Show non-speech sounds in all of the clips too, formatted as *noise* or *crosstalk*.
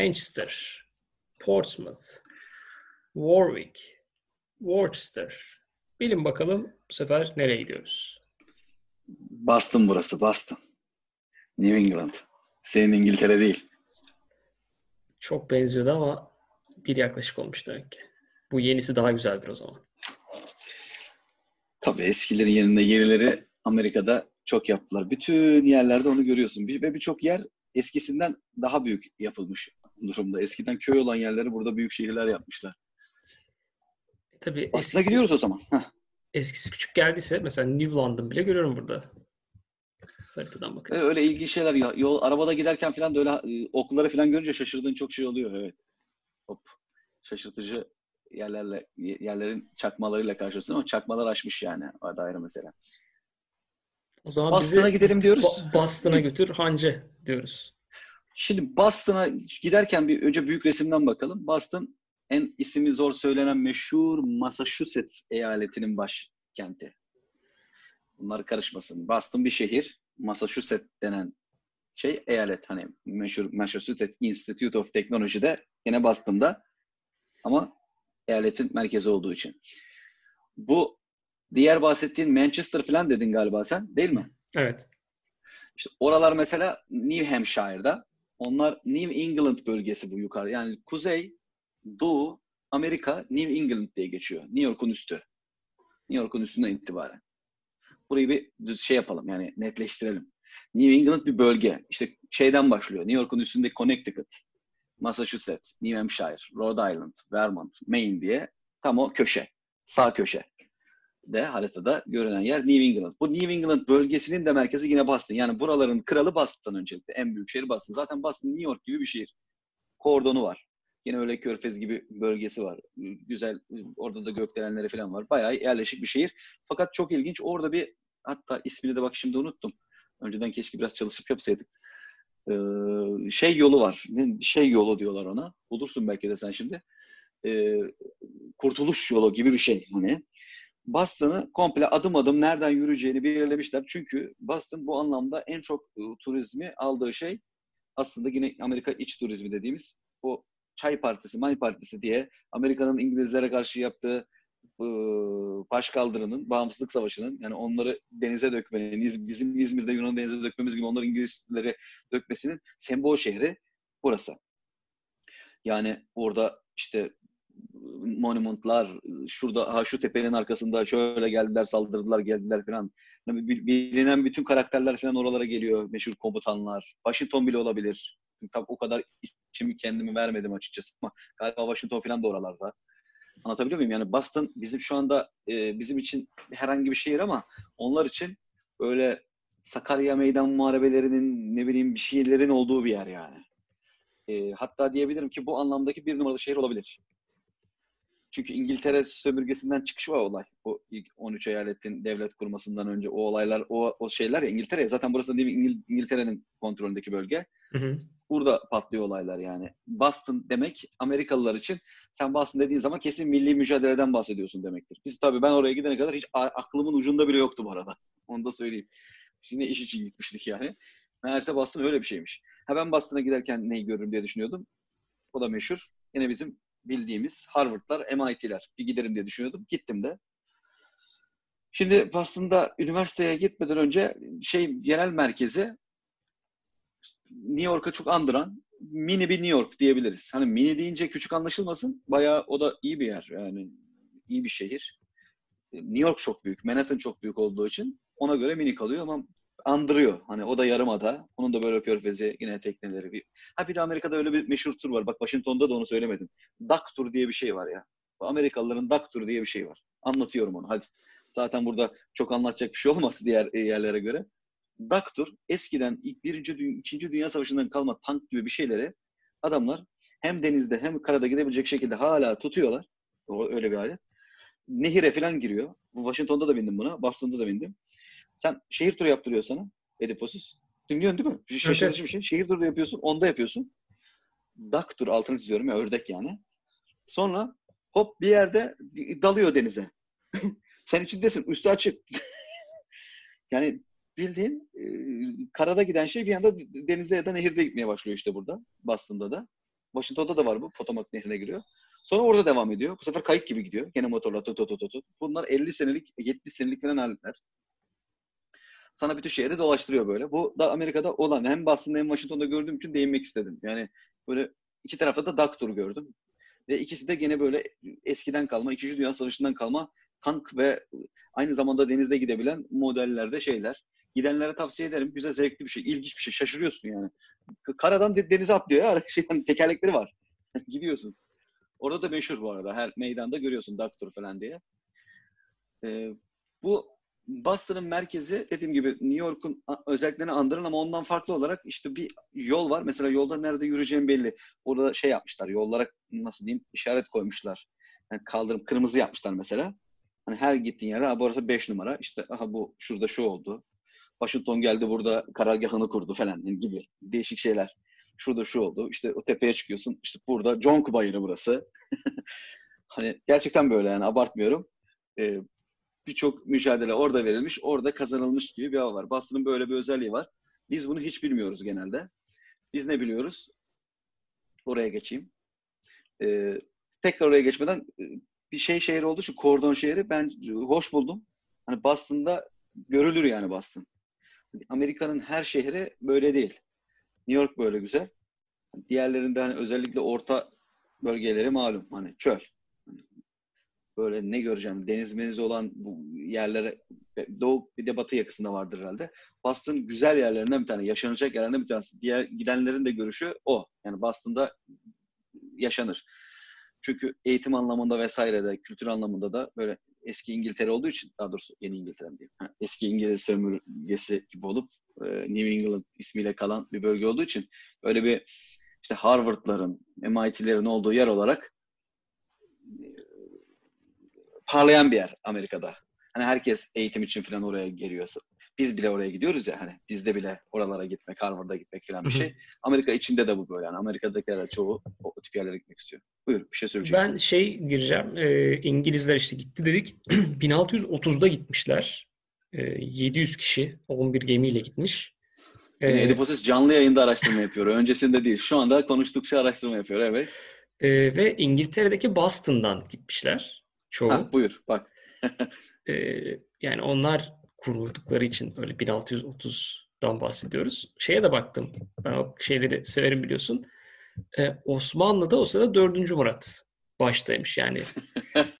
Manchester, Portsmouth, Warwick, Worcester. Bilin bakalım bu sefer nereye gidiyoruz? Boston burası, Boston. New England. Senin İngiltere değil. Çok benziyordu ama bir yaklaşık olmuş demek ki. Bu yenisi daha güzeldir o zaman. Tabii eskilerin yerinde yenileri Amerika'da çok yaptılar. Bütün yerlerde onu görüyorsun. Ve birçok yer eskisinden daha büyük yapılmış durumda. Eskiden köy olan yerleri burada büyük şehirler yapmışlar. Tabii Aslında eskisi, gidiyoruz o zaman. Heh. eskisi küçük geldiyse mesela New London bile görüyorum burada. Haritadan bakın. Evet, öyle ilginç şeyler. Ya, yol, arabada giderken falan da öyle e, okları falan görünce şaşırdığın çok şey oluyor. Evet. Hop. Şaşırtıcı yerlerle yerlerin çakmalarıyla karşılaşıyorsun ama çakmalar aşmış yani. O da ayrı mesela. O zaman Boston'a gidelim diyoruz. Bo- Boston'a götür hancı diyoruz. Şimdi Boston'a giderken bir önce büyük resimden bakalım. Boston en ismi zor söylenen meşhur Massachusetts eyaletinin başkenti. Bunlar karışmasın. Boston bir şehir. Massachusetts denen şey eyalet. Hani meşhur Massachusetts Institute of Technology'de yine Boston'da. Ama eyaletin merkezi olduğu için. Bu diğer bahsettiğin Manchester falan dedin galiba sen değil mi? Evet. İşte oralar mesela New Hampshire'da. Onlar New England bölgesi bu yukarı. Yani kuzey, doğu, Amerika, New England diye geçiyor. New York'un üstü. New York'un üstünden itibaren. Burayı bir düz şey yapalım yani netleştirelim. New England bir bölge. İşte şeyden başlıyor. New York'un üstünde Connecticut, Massachusetts, New Hampshire, Rhode Island, Vermont, Maine diye tam o köşe. Sağ köşe de haritada görünen yer New England. Bu New England bölgesinin de merkezi yine Boston. Yani buraların kralı Boston öncelikle. En büyük şehir Boston. Zaten Boston New York gibi bir şehir. Kordonu var. Yine öyle Körfez gibi bölgesi var. Güzel. Orada da gökdelenleri falan var. Bayağı yerleşik bir şehir. Fakat çok ilginç. Orada bir hatta ismini de bak şimdi unuttum. Önceden keşke biraz çalışıp yapsaydık. Ee, şey yolu var. Şey yolu diyorlar ona. Bulursun belki de sen şimdi. Ee, kurtuluş yolu gibi bir şey. Hani Boston'ı komple adım adım nereden yürüyeceğini belirlemişler. Çünkü Boston bu anlamda en çok e, turizmi aldığı şey aslında yine Amerika iç turizmi dediğimiz o çay partisi, may partisi diye Amerika'nın İngilizlere karşı yaptığı e, başkaldırının, bağımsızlık savaşının yani onları denize dökmenin, İz- bizim İzmir'de Yunan denize dökmemiz gibi onları İngilizlere dökmesinin sembol şehri burası. Yani orada işte monumentlar, şurada ha şu tepenin arkasında şöyle geldiler, saldırdılar, geldiler falan. Yani bil- Bilinen bütün karakterler falan oralara geliyor. Meşhur komutanlar. Washington bile olabilir. Tam o kadar içimi kendimi vermedim açıkçası ama galiba Washington falan da oralarda. Anlatabiliyor muyum? Yani Boston bizim şu anda e, bizim için herhangi bir şehir ama onlar için böyle Sakarya meydan muharebelerinin ne bileyim bir şeylerin olduğu bir yer yani. E, hatta diyebilirim ki bu anlamdaki bir numaralı şehir olabilir. Çünkü İngiltere sömürgesinden çıkışı var olay. O ilk 13 eyaletin devlet kurmasından önce o olaylar, o, o şeyler ya İngiltere. Zaten burası da değil mi İngil- İngiltere'nin kontrolündeki bölge. Hı hı. Burada patlıyor olaylar yani. Boston demek Amerikalılar için sen Boston dediğin zaman kesin milli mücadeleden bahsediyorsun demektir. Biz tabii ben oraya gidene kadar hiç a- aklımın ucunda bile yoktu bu arada. *laughs* Onu da söyleyeyim. Yine iş için gitmiştik yani. Meğerse Boston öyle bir şeymiş. Ha ben Boston'a giderken neyi görürüm diye düşünüyordum. O da meşhur. Yine bizim bildiğimiz Harvard'lar, MIT'ler. Bir giderim diye düşünüyordum. Gittim de. Şimdi Boston'da üniversiteye gitmeden önce şey genel merkezi New York'a çok andıran mini bir New York diyebiliriz. Hani mini deyince küçük anlaşılmasın. Bayağı o da iyi bir yer. Yani iyi bir şehir. New York çok büyük. Manhattan çok büyük olduğu için ona göre mini kalıyor ama andırıyor. Hani o da yarımada. Onun da böyle körfezi yine tekneleri. Bir... Ha bir de Amerika'da öyle bir meşhur tur var. Bak Washington'da da onu söylemedim. Duck Tour diye bir şey var ya. Amerikalıların Duck Tour diye bir şey var. Anlatıyorum onu hadi. Zaten burada çok anlatacak bir şey olmaz *laughs* diğer yerlere göre. Duck Tour eskiden ilk birinci, ikinci Dünya Savaşı'ndan kalma tank gibi bir şeyleri adamlar hem denizde hem karada gidebilecek şekilde hala tutuyorlar. O öyle bir alet. Nehire falan giriyor. Washington'da da bindim buna. Boston'da da bindim. Sen şehir turu yaptırıyor sana. Ediposuz. Dinliyorsun değil mi? Şaşırtıcı bir şey. Şehir turu yapıyorsun. Onda yapıyorsun. Duck tur altını çiziyorum ya ördek yani. Sonra hop bir yerde dalıyor denize. *laughs* Sen içindesin. Üstü açık. *laughs* yani bildiğin e, karada giden şey bir anda denizde ya da nehirde gitmeye başlıyor işte burada. Boston'da da. Washington'da da var bu. Potomac Nehri'ne giriyor. Sonra orada devam ediyor. Bu sefer kayık gibi gidiyor. Gene motorla tut tut tut tut. Bunlar 50 senelik, 70 senelik falan aletler. Sana bütün şehri dolaştırıyor böyle. Bu da Amerika'da olan. Hem Boston'da hem Washington'da gördüğüm için değinmek istedim. Yani böyle iki tarafta da duck tour gördüm. Ve ikisi de gene böyle eskiden kalma, İkinci Dünya Savaşı'ndan kalma tank ve aynı zamanda denizde gidebilen modellerde şeyler. Gidenlere tavsiye ederim. Güzel, zevkli bir şey. ilginç bir şey. Şaşırıyorsun yani. Karadan denize atlıyor ya. Şey, yani *laughs* tekerlekleri var. *laughs* Gidiyorsun. Orada da meşhur bu arada. Her meydanda görüyorsun Doctor falan diye. Ee, bu Boston'ın merkezi dediğim gibi New York'un özelliklerini andırın ama ondan farklı olarak işte bir yol var. Mesela yolda nerede yürüyeceğim belli. Orada şey yapmışlar. Yollara nasıl diyeyim işaret koymuşlar. Yani kaldırım kırmızı yapmışlar mesela. Hani her gittiğin yere burası 5 numara. İşte aha bu şurada şu oldu. Washington geldi burada karargahını kurdu falan gibi değişik şeyler. Şurada şu oldu. İşte o tepeye çıkıyorsun. İşte burada John Bayırı burası. *laughs* hani gerçekten böyle yani abartmıyorum. Ee, Birçok mücadele orada verilmiş, orada kazanılmış gibi bir hava var. Boston'ın böyle bir özelliği var. Biz bunu hiç bilmiyoruz genelde. Biz ne biliyoruz? Oraya geçeyim. Ee, tekrar oraya geçmeden e, bir şey şehir olduğu için kordon şehri ben hoş buldum. Hani Boston'da görülür yani Boston. Amerika'nın her şehri böyle değil. New York böyle güzel. Diğerlerinde hani özellikle orta bölgeleri malum hani çöl. Böyle ne göreceğim deniz meniz olan bu yerlere doğu bir de batı yakasında vardır herhalde. Boston güzel yerlerinden bir tane, yaşanacak yerlerinden bir tanesi. Diğer gidenlerin de görüşü o. Yani Boston'da yaşanır. Çünkü eğitim anlamında vesaire de kültür anlamında da böyle eski İngiltere olduğu için daha doğrusu yeni İngiltere diyeyim. eski İngiliz sömürgesi gibi olup e, New England ismiyle kalan bir bölge olduğu için böyle bir işte Harvard'ların, MIT'lerin olduğu yer olarak parlayan bir yer Amerika'da. Hani herkes eğitim için falan oraya geliyorsa biz bile oraya gidiyoruz ya hani bizde bile oralara gitmek, Harvard'a gitmek falan bir şey. Amerika içinde de bu böyle. Yani Amerika'dakiler çoğu o tip yerlere gitmek istiyor. Buyur bir şey söyleyeceksin. Ben şey gireceğim. E, İngilizler işte gitti dedik. *clears throat* 1630'da gitmişler. E, 700 kişi 11 gemiyle gitmiş. Ee, Ediposis canlı yayında araştırma yapıyor. Öncesinde değil. Şu anda konuştukça araştırma yapıyor. Evet. E, ve İngiltere'deki Boston'dan gitmişler. Çoğu. Ha, buyur bak. *laughs* e, yani onlar kuruldukları için öyle 1630'dan bahsediyoruz. Şeye de baktım. Ben o şeyleri severim biliyorsun. Ee, Osmanlı'da o sırada 4. Murat baştaymış. Yani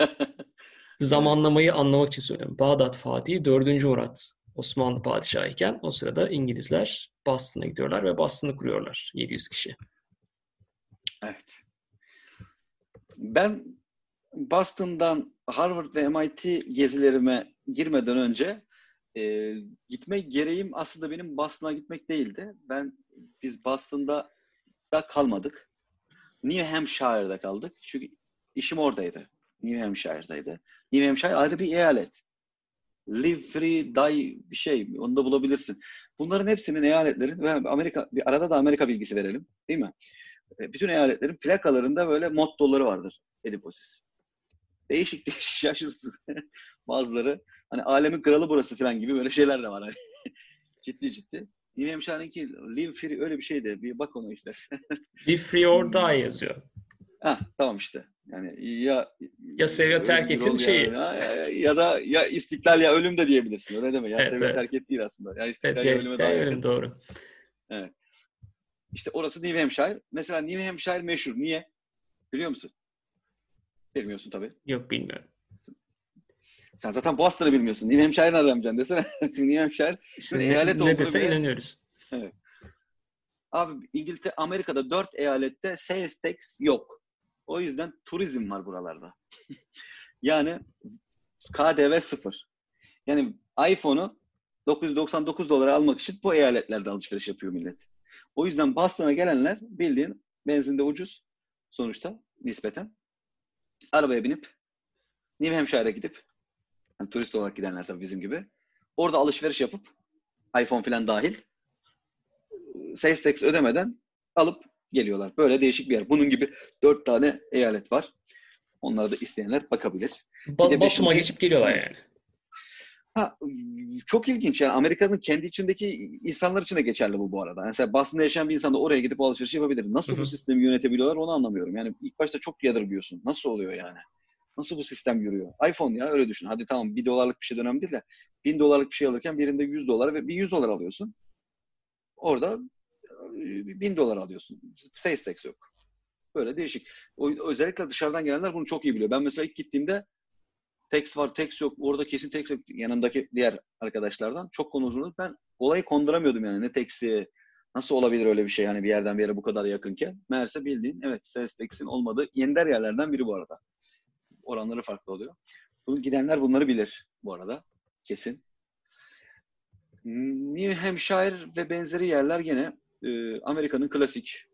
*laughs* zamanlamayı anlamak için söylüyorum. Bağdat Fatih 4. Murat Osmanlı padişahı iken o sırada İngilizler Boston'a gidiyorlar ve Boston'ı kuruyorlar. 700 kişi. Evet. Ben Boston'dan Harvard ve MIT gezilerime girmeden önce e, gitme gereğim aslında benim Boston'a gitmek değildi. Ben biz Boston'da da kalmadık. New Hampshire'da kaldık. Çünkü işim oradaydı. New Hampshire'daydı. New Hampshire ayrı bir eyalet. Live free, die bir şey. Onu da bulabilirsin. Bunların hepsinin eyaletlerin ve Amerika bir arada da Amerika bilgisi verelim. Değil mi? Bütün eyaletlerin plakalarında böyle mottoları vardır. Ediposis. Değişik *laughs* değişik şaşırsın. Bazıları Hani alemin kralı burası falan gibi böyle şeyler de var. Hani. *laughs* ciddi ciddi. New Hampshire'ınki Live Free öyle bir şeydi. Bir bak ona istersen. *laughs* Live Free or Die yazıyor. Ha tamam işte. Yani ya ya sev ya terk etin şeyi. Ya, ya, ya, da ya istiklal ya ölüm de diyebilirsin. Öyle deme. Ya evet, sev evet. terk et değil aslında. Ya istiklal evet, ya ölüme daha ölüm doğru. Evet. İşte orası New Hampshire. Mesela New Hampshire meşhur. Niye? Biliyor musun? Bilmiyorsun tabii. Yok bilmiyorum. Sen zaten Boston'ı bilmiyorsun. New Hampshire nereden bileceksin desene. *laughs* New Hampshire işte eyalet ne dese bile... inanıyoruz. Evet. Abi İngiltere, Amerika'da dört eyalette sales tax yok. O yüzden turizm var buralarda. *laughs* yani KDV sıfır. Yani iPhone'u 999 dolara almak için bu eyaletlerde alışveriş yapıyor millet. O yüzden Boston'a gelenler bildiğin benzinde ucuz sonuçta nispeten. Arabaya binip New Hampshire'a gidip yani turist olarak gidenler tabii bizim gibi. Orada alışveriş yapıp iPhone falan dahil sales tax ödemeden alıp geliyorlar. Böyle değişik bir yer. Bunun gibi dört tane eyalet var. Onlara da isteyenler bakabilir. Ba- Batum'a geçip geliyorlar yani. Ha, çok ilginç yani Amerika'nın kendi içindeki insanlar için de geçerli bu bu arada. Mesela Boston'da yaşayan bir insan da oraya gidip alışveriş yapabilir. Nasıl bu sistemi yönetebiliyorlar onu anlamıyorum. Yani ilk başta çok yadırgıyorsun. Nasıl oluyor yani? Nasıl bu sistem yürüyor? iPhone ya öyle düşün. Hadi tamam bir dolarlık bir şey önemli değil de bin dolarlık bir şey alırken birinde 100 dolar ve bir 100 dolar alıyorsun. Orada bin dolar alıyorsun. Sales tax yok. Böyle değişik. O, özellikle dışarıdan gelenler bunu çok iyi biliyor. Ben mesela ilk gittiğimde text var, text yok. Orada kesin text yok. Yanımdaki diğer arkadaşlardan çok konuşuldu. Ben olayı konduramıyordum yani. Ne texti, nasıl olabilir öyle bir şey hani bir yerden bir yere bu kadar yakınken. Meğerse bildiğin evet sales text'in olmadığı yender yerlerden biri bu arada. Oranları farklı oluyor. Bunu gidenler bunları bilir bu arada. Kesin. New Hampshire ve benzeri yerler gene e, Amerika'nın klasik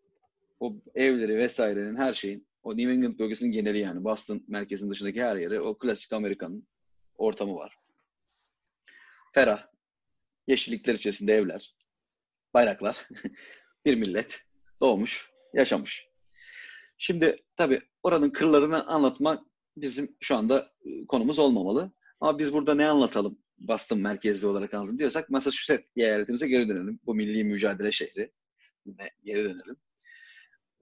o evleri vesairenin her şeyin o New England bölgesinin geneli yani Boston merkezinin dışındaki her yeri o klasik Amerika'nın ortamı var. Ferah. Yeşillikler içerisinde evler. Bayraklar. *laughs* bir millet. Doğmuş. Yaşamış. Şimdi tabii oranın kırlarını anlatmak bizim şu anda konumuz olmamalı. Ama biz burada ne anlatalım? Boston merkezli olarak anlatalım diyorsak Massachusetts eyaletimize geri dönelim. Bu milli mücadele şehri. Geri dönelim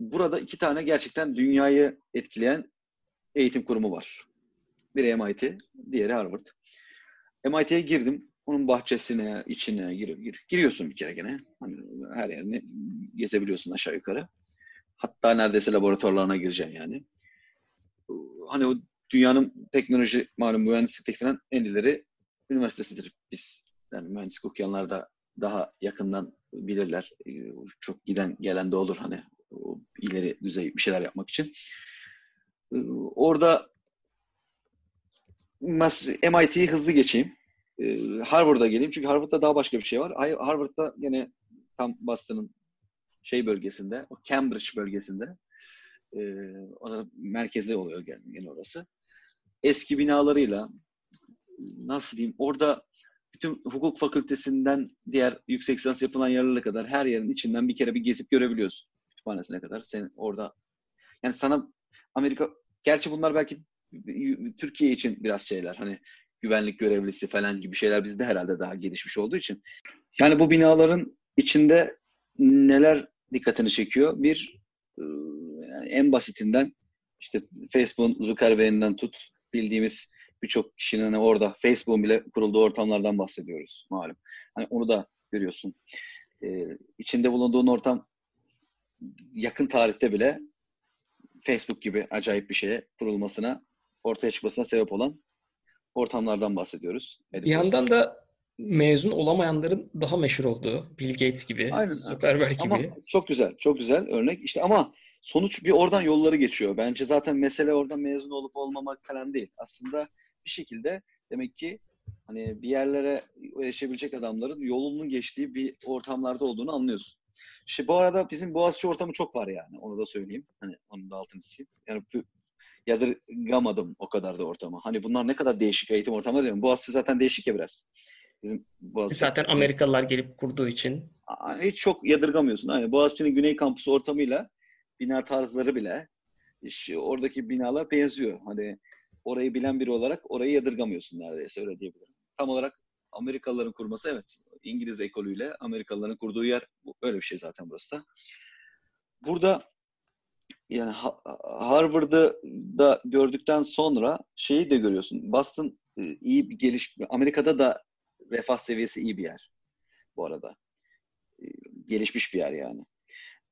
burada iki tane gerçekten dünyayı etkileyen eğitim kurumu var. Biri MIT, diğeri Harvard. MIT'ye girdim. Onun bahçesine, içine gir, gir, giriyorsun bir kere gene. Hani her yerini gezebiliyorsun aşağı yukarı. Hatta neredeyse laboratuvarlarına gireceksin yani. Hani o dünyanın teknoloji, malum mühendislik falan en ileri üniversitesidir. Biz yani mühendislik okuyanlar da daha yakından bilirler. Çok giden gelen de olur hani ileri düzey bir şeyler yapmak için. Ee, orada MIT'yi hızlı geçeyim. Ee, Harvard'a geleyim. Çünkü Harvard'da daha başka bir şey var. Harvard'da yine tam Boston'ın şey bölgesinde, o Cambridge bölgesinde e, o merkezi oluyor gene orası. Eski binalarıyla nasıl diyeyim orada bütün hukuk fakültesinden diğer yüksek lisans yapılan yerlere kadar her yerin içinden bir kere bir gezip görebiliyorsun kütüphanesine kadar sen orada yani sana Amerika gerçi bunlar belki Türkiye için biraz şeyler hani güvenlik görevlisi falan gibi şeyler bizde herhalde daha gelişmiş olduğu için. Yani bu binaların içinde neler dikkatini çekiyor? Bir yani en basitinden işte Facebook'un Zuckerberg'inden tut bildiğimiz birçok kişinin hani orada Facebook'un bile kurulduğu ortamlardan bahsediyoruz malum. Hani onu da görüyorsun. Ee, içinde bulunduğun ortam yakın tarihte bile Facebook gibi acayip bir şeye kurulmasına, ortaya çıkmasına sebep olan ortamlardan bahsediyoruz. Bir yandan da mezun olamayanların daha meşhur olduğu Bill Gates gibi, Aynen. Zuckerberg gibi. Ama çok güzel, çok güzel örnek. İşte ama sonuç bir oradan yolları geçiyor. Bence zaten mesele oradan mezun olup olmamak falan değil. Aslında bir şekilde demek ki hani bir yerlere erişebilecek adamların yolunun geçtiği bir ortamlarda olduğunu anlıyorsun. İşte bu arada bizim Boğaziçi ortamı çok var yani. Onu da söyleyeyim. Hani onun da altını çizeyim. Yani yadırgamadım o kadar da ortamı. Hani bunlar ne kadar değişik eğitim ortamları değil mi? Boğaziçi zaten değişik ya biraz. Bizim Boğaziçi... Zaten Amerikalılar gelip kurduğu için. Hiç çok yadırgamıyorsun. Hani Boğaziçi'nin Güney Kampüsü ortamıyla bina tarzları bile işte oradaki binalar benziyor. Hani orayı bilen biri olarak orayı yadırgamıyorsun neredeyse öyle diyebilirim. Tam olarak Amerikalıların kurması evet İngiliz ekolüyle Amerikalıların kurduğu yer öyle bir şey zaten burası da. Burada yani Harvard'ı da gördükten sonra şeyi de görüyorsun. Boston e, iyi bir geliş Amerika'da da refah seviyesi iyi bir yer bu arada. E, gelişmiş bir yer yani.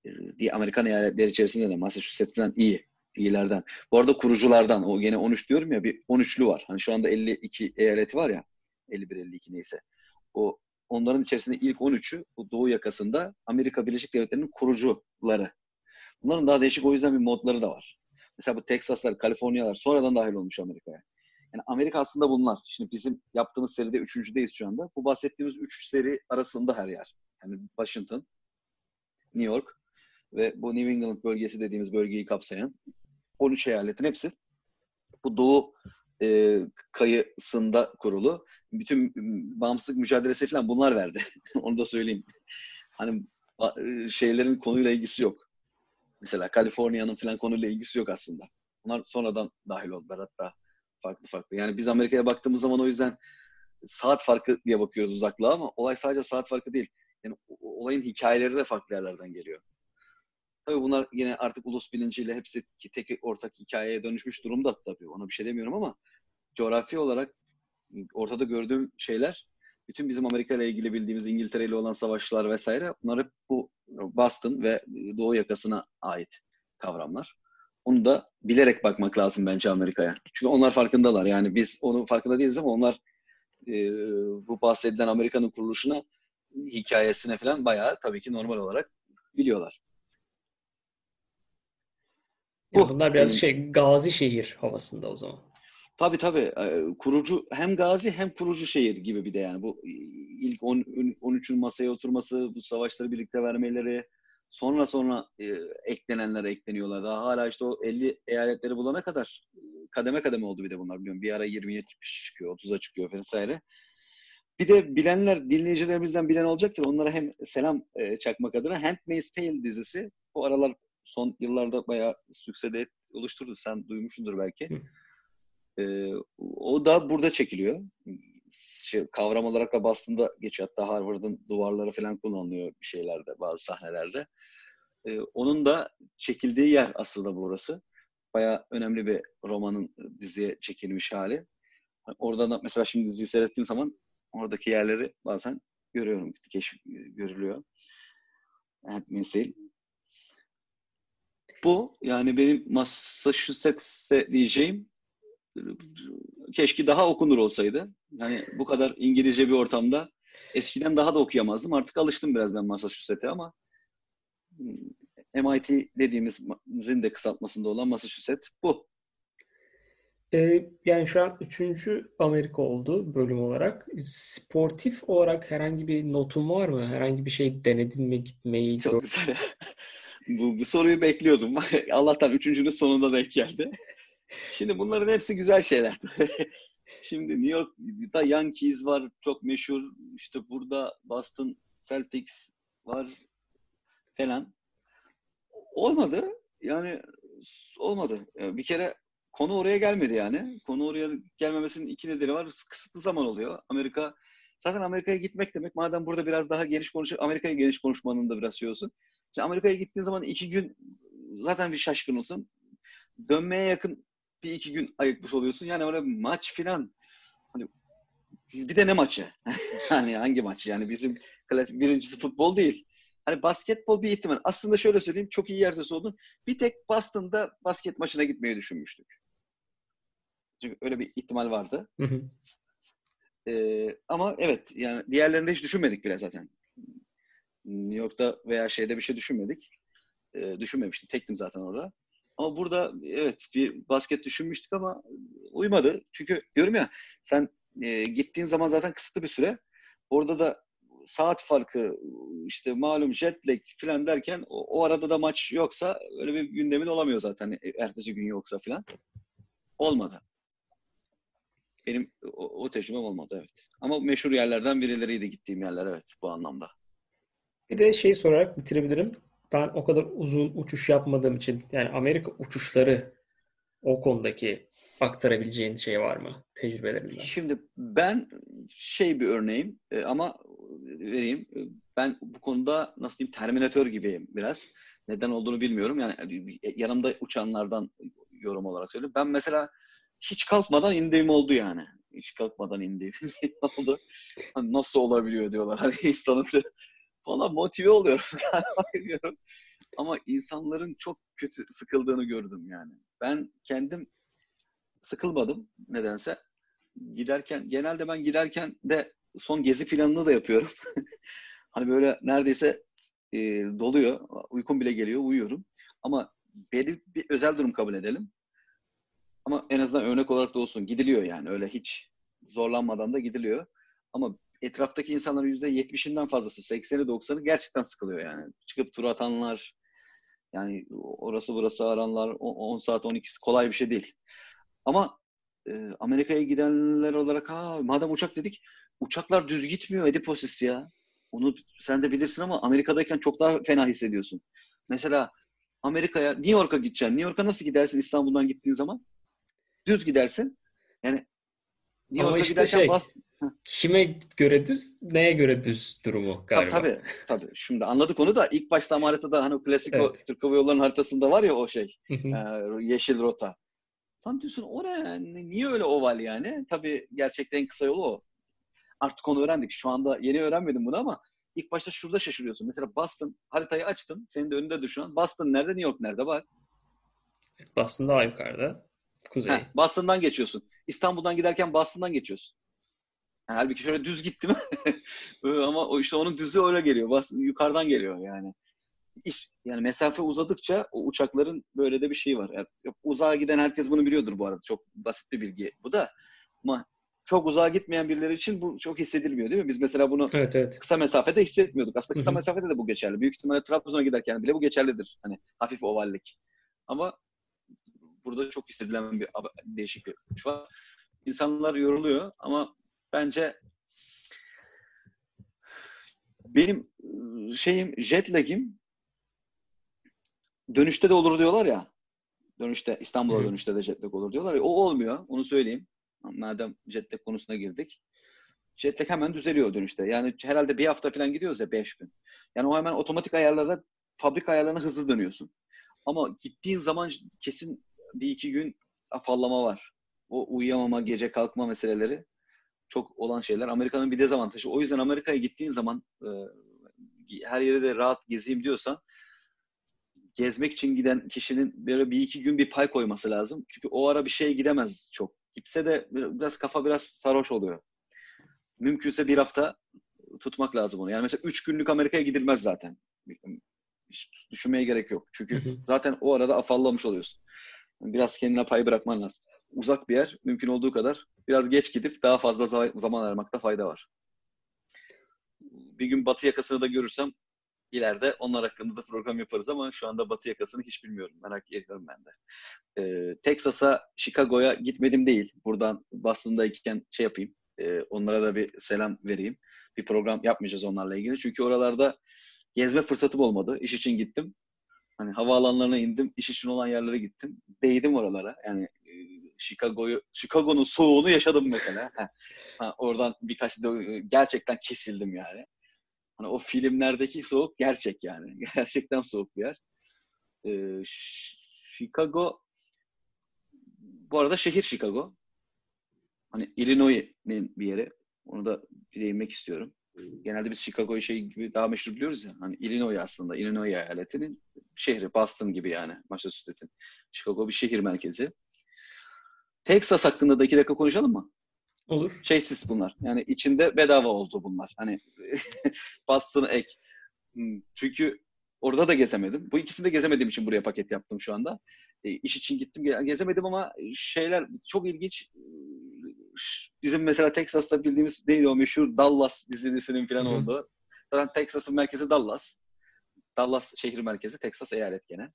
E, diye Amerikan eyaletleri içerisinde de Massachusetts falan iyi. iyilerden. Bu arada kuruculardan o gene 13 diyorum ya bir 13'lü var. Hani şu anda 52 eyaleti var ya. 51-52 neyse. O onların içerisinde ilk 13'ü bu Doğu yakasında Amerika Birleşik Devletleri'nin kurucuları. Bunların daha değişik o yüzden bir modları da var. Mesela bu Teksaslar, Kaliforniyalar sonradan dahil olmuş Amerika'ya. Yani Amerika aslında bunlar. Şimdi bizim yaptığımız seride üçüncüdeyiz şu anda. Bu bahsettiğimiz üç seri arasında her yer. Yani Washington, New York ve bu New England bölgesi dediğimiz bölgeyi kapsayan 13 eyaletin hepsi bu Doğu e, kayısında kurulu. Bütün bağımsızlık mücadelesi falan bunlar verdi. *laughs* Onu da söyleyeyim. Hani e, şeylerin konuyla ilgisi yok. Mesela Kaliforniya'nın falan konuyla ilgisi yok aslında. Bunlar sonradan dahil oldular hatta farklı farklı. Yani biz Amerika'ya baktığımız zaman o yüzden saat farkı diye bakıyoruz uzaklığa ama olay sadece saat farkı değil. Yani olayın hikayeleri de farklı yerlerden geliyor. Tabii bunlar yine artık ulus bilinciyle hepsi tek ortak hikayeye dönüşmüş durumda tabii. Ona bir şey demiyorum ama coğrafi olarak ortada gördüğüm şeyler bütün bizim Amerika ile ilgili bildiğimiz İngiltere ile olan savaşlar vesaire bunlar hep bu Boston ve Doğu yakasına ait kavramlar. Onu da bilerek bakmak lazım bence Amerika'ya. Çünkü onlar farkındalar. Yani biz onun farkında değiliz ama onlar e, bu bahsedilen Amerika'nın kuruluşuna hikayesine falan bayağı tabii ki normal olarak biliyorlar. Yani bunlar biraz şey gazi şehir havasında o zaman. Tabii tabii. Kurucu hem gazi hem kurucu şehir gibi bir de yani. Bu ilk 10, 13'ün masaya oturması, bu savaşları birlikte vermeleri, sonra sonra e, eklenenler ekleniyorlar. Daha hala işte o 50 eyaletleri bulana kadar kademe kademe oldu bir de bunlar biliyorum. Bir ara 20'ye çıkıyor, 30'a çıkıyor vesaire. Bir de bilenler, dinleyicilerimizden bilen olacaktır. Onlara hem selam e, çakmak adına Handmaid's Tale dizisi bu aralar son yıllarda bayağı süksede oluşturdu. Sen duymuşsundur belki. E, o da burada çekiliyor. Şey, kavram olarak da Boston'da geçiyor. Hatta Harvard'ın duvarları falan kullanılıyor bir şeylerde, bazı sahnelerde. E, onun da çekildiği yer aslında burası. Bayağı önemli bir romanın diziye çekilmiş hali. Oradan da mesela şimdi diziyi seyrettiğim zaman oradaki yerleri bazen görüyorum. Keşf görülüyor. Handmaid's Tale bu. Yani benim Massachusetts'te diyeceğim keşke daha okunur olsaydı. Yani bu kadar İngilizce bir ortamda eskiden daha da okuyamazdım. Artık alıştım biraz ben Massachusetts'e ama MIT dediğimizin de kısaltmasında olan Massachusetts bu. Ee, yani şu an üçüncü Amerika oldu bölüm olarak. Sportif olarak herhangi bir notun var mı? Herhangi bir şey denedin mi gitmeyi? Çok güzel. Bu, bu soruyu bekliyordum. *laughs* Allah'tan üçüncünün sonunda denk geldi. Şimdi bunların hepsi güzel şeyler. *laughs* Şimdi New York'ta Yankees var çok meşhur. İşte burada Boston Celtics var falan. Olmadı. Yani olmadı. Bir kere konu oraya gelmedi yani. Konu oraya gelmemesinin iki nedeni var. Kısıtlı zaman oluyor. Amerika zaten Amerika'ya gitmek demek madem burada biraz daha geniş konuşuyor. Amerika'ya geniş konuşmanın da biraz şey olsun. İşte Amerika'ya gittiğin zaman iki gün zaten bir şaşkın olsun. Dönmeye yakın bir iki gün ayıkmış oluyorsun. Yani öyle maç filan hani bir de ne maçı? *laughs* hani hangi maç? Yani bizim klasik birincisi futbol değil. Hani basketbol bir ihtimal. Aslında şöyle söyleyeyim çok iyi yerde sordun. Bir tek Boston'da basket maçına gitmeyi düşünmüştük. Çünkü öyle bir ihtimal vardı. Hı hı. Ee, ama evet yani diğerlerinde hiç düşünmedik bile zaten. New York'ta veya şeyde bir şey düşünmedik. Ee, düşünmemiştim. Tektim zaten orada. Ama burada evet bir basket düşünmüştük ama uymadı. Çünkü diyorum ya sen e, gittiğin zaman zaten kısıtlı bir süre. Orada da saat farkı işte malum jet lag falan derken o, o arada da maç yoksa öyle bir gündemin olamıyor zaten. E, ertesi gün yoksa falan. Olmadı. Benim o, o tecrübem olmadı evet. Ama meşhur yerlerden birileriydi gittiğim yerler evet bu anlamda. Bir de şey sorarak bitirebilirim ben o kadar uzun uçuş yapmadığım için yani Amerika uçuşları o konudaki aktarabileceğin şey var mı tecrübelerinden? Şimdi ben şey bir örneğim e, ama vereyim. Ben bu konuda nasıl diyeyim terminatör gibiyim biraz. Neden olduğunu bilmiyorum. Yani yanımda uçanlardan yorum olarak söyleyeyim. Ben mesela hiç kalkmadan indiğim oldu yani. Hiç kalkmadan indiğim *laughs* oldu. Hani nasıl olabiliyor diyorlar. Hani insanın falan motive oluyorum *laughs* galiba Ama insanların çok kötü sıkıldığını gördüm yani. Ben kendim sıkılmadım nedense. Giderken, genelde ben giderken de son gezi planını da yapıyorum. *laughs* hani böyle neredeyse e, doluyor. Uykum bile geliyor, uyuyorum. Ama belli bir özel durum kabul edelim. Ama en azından örnek olarak da olsun. Gidiliyor yani. Öyle hiç zorlanmadan da gidiliyor. Ama etraftaki insanların yüzde yetmişinden fazlası, 80'i 90'ı gerçekten sıkılıyor yani. Çıkıp tur atanlar, yani orası burası aranlar, 10 saat 12'si kolay bir şey değil. Ama e, Amerika'ya gidenler olarak ha madem uçak dedik, uçaklar düz gitmiyor Ediposis ya. Onu sen de bilirsin ama Amerika'dayken çok daha fena hissediyorsun. Mesela Amerika'ya, New York'a gideceksin. New York'a nasıl gidersin İstanbul'dan gittiğin zaman? Düz gidersin. Yani New York'a işte giderken şey, bas... kime göre düz, neye göre düz durumu galiba. Tabii tabii. Şimdi anladık onu da ilk başta ama haritada hani o klasik Evet. o Türk Hava Yolları'nın haritasında var ya o şey. E, yeşil rota. Lan diyorsun o ne? Niye öyle oval yani? Tabii gerçekten en kısa yolu o. Artık onu öğrendik. Şu anda yeni öğrenmedim bunu ama ilk başta şurada şaşırıyorsun. Mesela Boston haritayı açtın. Senin de önünde an. Boston nerede? New York nerede? Bak. Boston daha yukarıda. Kuzey. Heh, Boston'dan geçiyorsun. İstanbul'dan giderken Boston'dan geçiyorsun. Halbuki şöyle düz gitti mi? *laughs* Ama o işte onun düzü öyle geliyor. Boston, yukarıdan geliyor yani. İş, yani mesafe uzadıkça o uçakların böyle de bir şeyi var. Yani uzağa giden herkes bunu biliyordur bu arada. Çok basit bir bilgi bu da. Ama çok uzağa gitmeyen birileri için bu çok hissedilmiyor değil mi? Biz mesela bunu Evet evet. kısa mesafede hissetmiyorduk. Aslında kısa Hı hı. mesafede de bu geçerli. Büyük ihtimalle Trabzon'a giderken bile bu geçerlidir. Hani hafif ovallik. Ama burada çok hissedilen bir değişik bir uç var. İnsanlar yoruluyor ama bence benim ıı, şeyim jet lag'im dönüşte de olur diyorlar ya. Dönüşte İstanbul'a Hı. dönüşte de jet lag olur diyorlar ya. O olmuyor. Onu söyleyeyim. Madem jet lag konusuna girdik. Jet lag hemen düzeliyor dönüşte. Yani herhalde bir hafta falan gidiyoruz ya beş gün. Yani o hemen otomatik ayarlarda fabrika ayarlarına hızlı dönüyorsun. Ama gittiğin zaman kesin bir iki gün afallama var. O uyuyamama, gece kalkma meseleleri çok olan şeyler. Amerika'nın bir dezavantajı. O yüzden Amerika'ya gittiğin zaman e, her yere de rahat gezeyim diyorsan gezmek için giden kişinin böyle bir iki gün bir pay koyması lazım. Çünkü o ara bir şeye gidemez çok. Gitse de biraz kafa biraz sarhoş oluyor. Mümkünse bir hafta tutmak lazım onu. Yani mesela üç günlük Amerika'ya gidilmez zaten. Hiç düşünmeye gerek yok. Çünkü Hı hı. zaten o arada afallamış oluyorsun. Biraz kendine pay bırakman lazım. Uzak bir yer, mümkün olduğu kadar biraz geç gidip daha fazla za- zaman ayırmakta fayda var. Bir gün Batı yakasını da görürsem ileride onlar hakkında da program yaparız ama şu anda Batı yakasını hiç bilmiyorum. Merak ediyorum ben de. Ee, Texas'a, Chicago'ya gitmedim değil. Buradan Boston'dayken şey yapayım. e, onlara da bir selam vereyim. Bir program yapmayacağız onlarla ilgili. Çünkü oralarda gezme fırsatım olmadı. İş için gittim. Hani havaalanlarına indim. iş için olan yerlere gittim. Değdim oralara. Yani Chicago'yu, Chicago'nun soğuğunu yaşadım mesela. Ha, oradan birkaç da gerçekten kesildim yani. Hani o filmlerdeki soğuk gerçek yani. *laughs* Gerçekten soğuk bir yer. Ee, Chicago bu arada şehir Chicago. Hani Illinois'nin bir yeri. Onu da değinmek istiyorum. Genelde biz Chicago'yu şey gibi daha meşhur biliyoruz ya. Hani Illinois aslında. Illinois eyaletinin şehri. Boston gibi yani. Massachusetts'in. Chicago bir şehir merkezi. Texas hakkında da iki dakika konuşalım mı? Olur. şeysiz bunlar. Yani içinde bedava oldu bunlar. Hani *laughs* Boston ek. Hmm, Çünkü orada da gezemedim. Bu ikisini de gezemediğim için buraya paket yaptım şu anda. E, iş için gittim ge- gezemedim ama şeyler çok ilginç. Bizim mesela Texas'ta bildiğimiz neydi o meşhur Dallas dizisinin falan hı. olduğu. Zaten Texas'ın merkezi Dallas. Dallas şehir merkezi, Texas eyalet gene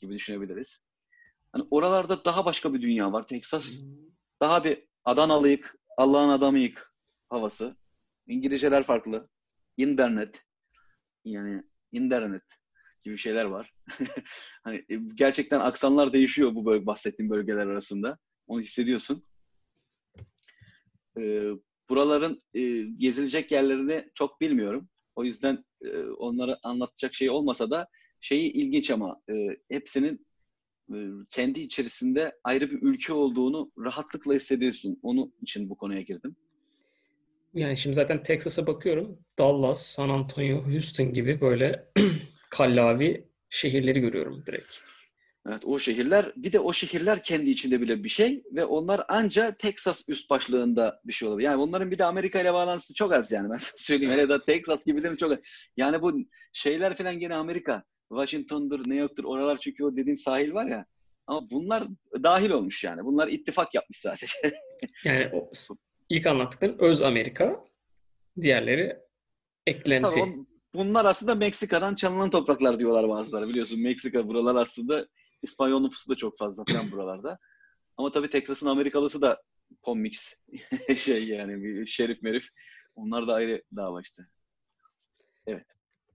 gibi düşünebiliriz. Hani oralarda daha başka bir dünya var. Texas daha bir Adanalıyık, Allah'ın adamıyık havası. İngilizceler farklı. İnternet. Yani internet gibi şeyler var. *laughs* hani e, gerçekten aksanlar değişiyor bu böyle bahsettiğim bölgeler arasında. Onu hissediyorsun. Ee, buraların e, gezilecek yerlerini çok bilmiyorum. O yüzden e, onları anlatacak şey olmasa da şeyi ilginç ama e, hepsinin kendi içerisinde ayrı bir ülke olduğunu rahatlıkla hissediyorsun. Onun için bu konuya girdim. Yani şimdi zaten Texas'a bakıyorum. Dallas, San Antonio, Houston gibi böyle *clears throat* kallavi şehirleri görüyorum direkt. Evet o şehirler bir de o şehirler kendi içinde bile bir şey ve onlar anca Texas üst başlığında bir şey olabilir. Yani onların bir de Amerika ile bağlantısı çok az yani ben sana söyleyeyim. Hele de Texas gibilerin çok az. Yani bu şeyler falan gene Amerika. Washington'dur, New York'tur oralar çünkü o dediğim sahil var ya. Ama bunlar dahil olmuş yani. Bunlar ittifak yapmış sadece. *laughs* Yani o ilk anlattıkların öz Amerika, diğerleri eklenti. Tabii on- bunlar aslında Meksika'dan çalınan topraklar diyorlar bazıları. Biliyorsun Meksika buralar aslında İspanyol nüfusu da çok fazla falan buralarda. Ama tabii Texas'ın Amerikalısı da Pommix *laughs* şey yani bir şerif merif. Onlar da ayrı dava işte.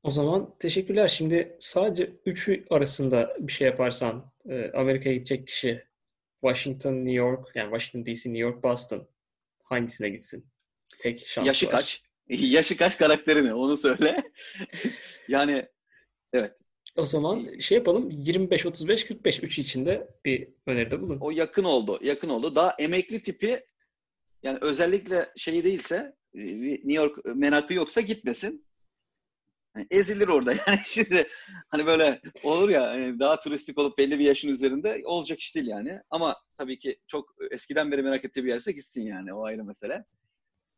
O zaman teşekkürler. Şimdi sadece üçü arasında bir şey yaparsan e, Amerika'ya gidecek kişi Washington, New York, yani Washington DC, New York, Boston hangisine gitsin? tek şansı Yaşı var. kaç? *laughs* Yaşı kaç karakteri ne? Onu söyle. *laughs* yani O zaman şey yapalım 25 35 45 üçü içinde bir öneride bulun. o yakın oldu. Yakın oldu. Daha emekli tipi yani özellikle şey değilse e, New York merakı yoksa gitmesin. Yani ezilir orada *laughs* yani şimdi hani böyle olur ya hani daha turistik olup belli bir yaşın üzerinde olacak iş değil yani. Ama tabii ki çok eskiden beri merak ettiği bir yerse gitsin yani o ayrı mesele.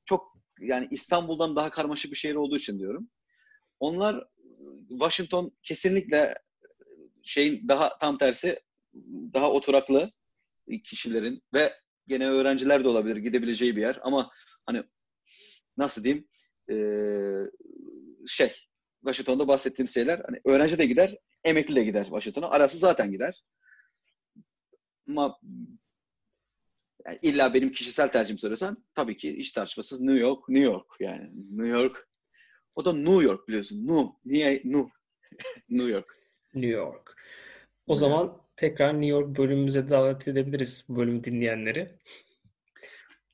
Çok yani İstanbul'dan daha karmaşık bir şehir olduğu için diyorum. Onlar Washington kesinlikle şeyin daha tam tersi daha oturaklı kişilerin ve gene öğrenciler de olabilir gidebileceği bir yer ama hani nasıl diyeyim ee, şey Washington'da bahsettiğim şeyler hani öğrenci de gider emekli de gider Washington'a arası zaten gider ama yani illa benim kişisel tercihim söylesen tabii ki iş tartışmasız New York New York yani New York o da New York biliyorsun Nu niye Nu *laughs* New York New York. O zaman tekrar New York bölümümüze davet edebiliriz bu bölümü dinleyenleri.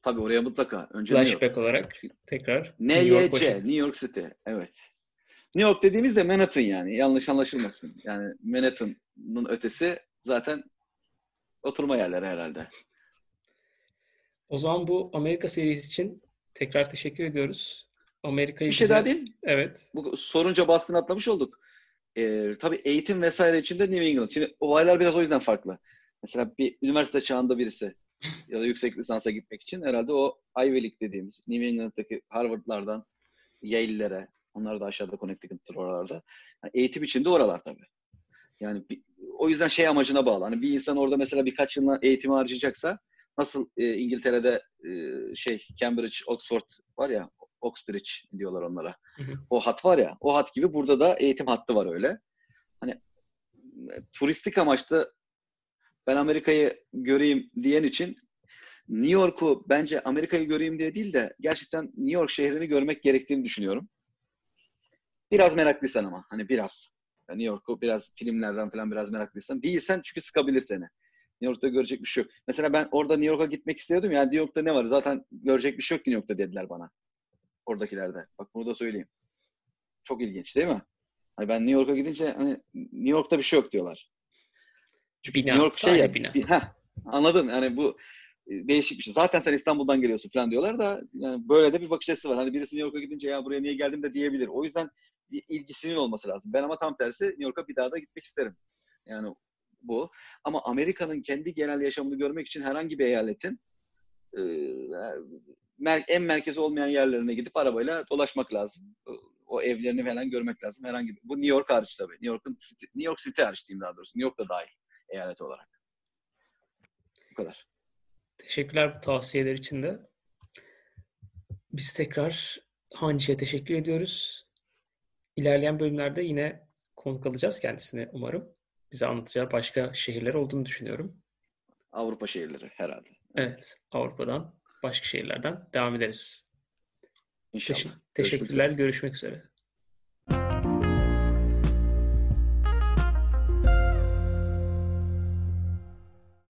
tabii oraya mutlaka önce. Flashback olarak tekrar NYC. New York City. Evet. New York dediğimizde Manhattan yani. Yanlış anlaşılmasın. Yani Manhattan'ın ötesi zaten oturma yerleri herhalde. O zaman bu Amerika serisi için tekrar teşekkür ediyoruz. Amerika'yı Bir şey bize- daha diyeyim. Evet. Bu sorunca bastığını atlamış olduk. Ee, tabii eğitim vesaire içinde New England. Şimdi olaylar biraz o yüzden farklı. Mesela bir üniversite çağında birisi ya da yüksek lisansa gitmek için herhalde o Ivy League dediğimiz New England'daki Harvard'lardan Yale'lere onlar da aşağıda Connecticut'tır oralarda. Yani eğitim içinde oralar tabii. Yani bir- o yüzden şey amacına bağlı. Hani bir insan orada mesela birkaç yılına eğitimi harcayacaksa nasıl e, İngiltere'de e, şey Cambridge, Oxford var ya Oxbridge diyorlar onlara. Hı hı. O hat var ya, o hat gibi burada da eğitim hattı var öyle. Hani e, turistik amaçlı ben Amerika'yı göreyim diyen için New York'u bence Amerika'yı göreyim diye değil de gerçekten New York şehrini görmek gerektiğini düşünüyorum. Biraz meraklıysan ama hani biraz. Yani New York'u biraz filmlerden falan biraz meraklıysan. Değilsen çünkü sıkabilir seni. New York'ta görecek bir şey yok. Mesela ben orada New York'a gitmek istiyordum. Yani New York'ta ne var? Zaten görecek bir şey yok New York'ta dediler bana. Oradakilerde. Bak bunu da söyleyeyim. Çok ilginç değil mi? Hani ben New York'a gidince hani New York'ta bir şey yok diyorlar. Çünkü Bina, New York şey ya. bina. bir- heh, anladın? Yani bu değişik bir şey. Zaten sen İstanbul'dan geliyorsun falan diyorlar da yani böyle de bir bakış açısı var. Hani birisi New York'a gidince ya buraya niye geldim de diyebilir. O yüzden bir ilgisinin olması lazım. Ben ama tam tersi New York'a bir daha da gitmek isterim. Yani bu. Ama Amerika'nın kendi genel yaşamını görmek için herhangi bir eyaletin e, mer- en merkezi olmayan yerlerine gidip arabayla dolaşmak lazım. O, o evlerini falan görmek lazım. Herhangi bir, bu New York hariç tabii. New York'un New York City hariç diyeyim daha doğrusu. New York da dahil eyalet olarak. Bu kadar. Teşekkürler bu tavsiyeler için de. Biz tekrar Hancı'ya teşekkür ediyoruz. İlerleyen bölümlerde yine konuk alacağız kendisine umarım. Bize anlatacağı başka şehirler olduğunu düşünüyorum. Avrupa şehirleri herhalde. Evet, Avrupa'dan, başka şehirlerden devam ederiz. İnşallah. Teşekkür- Görüşmek üzere. teşekkürler, görüşmek üzere.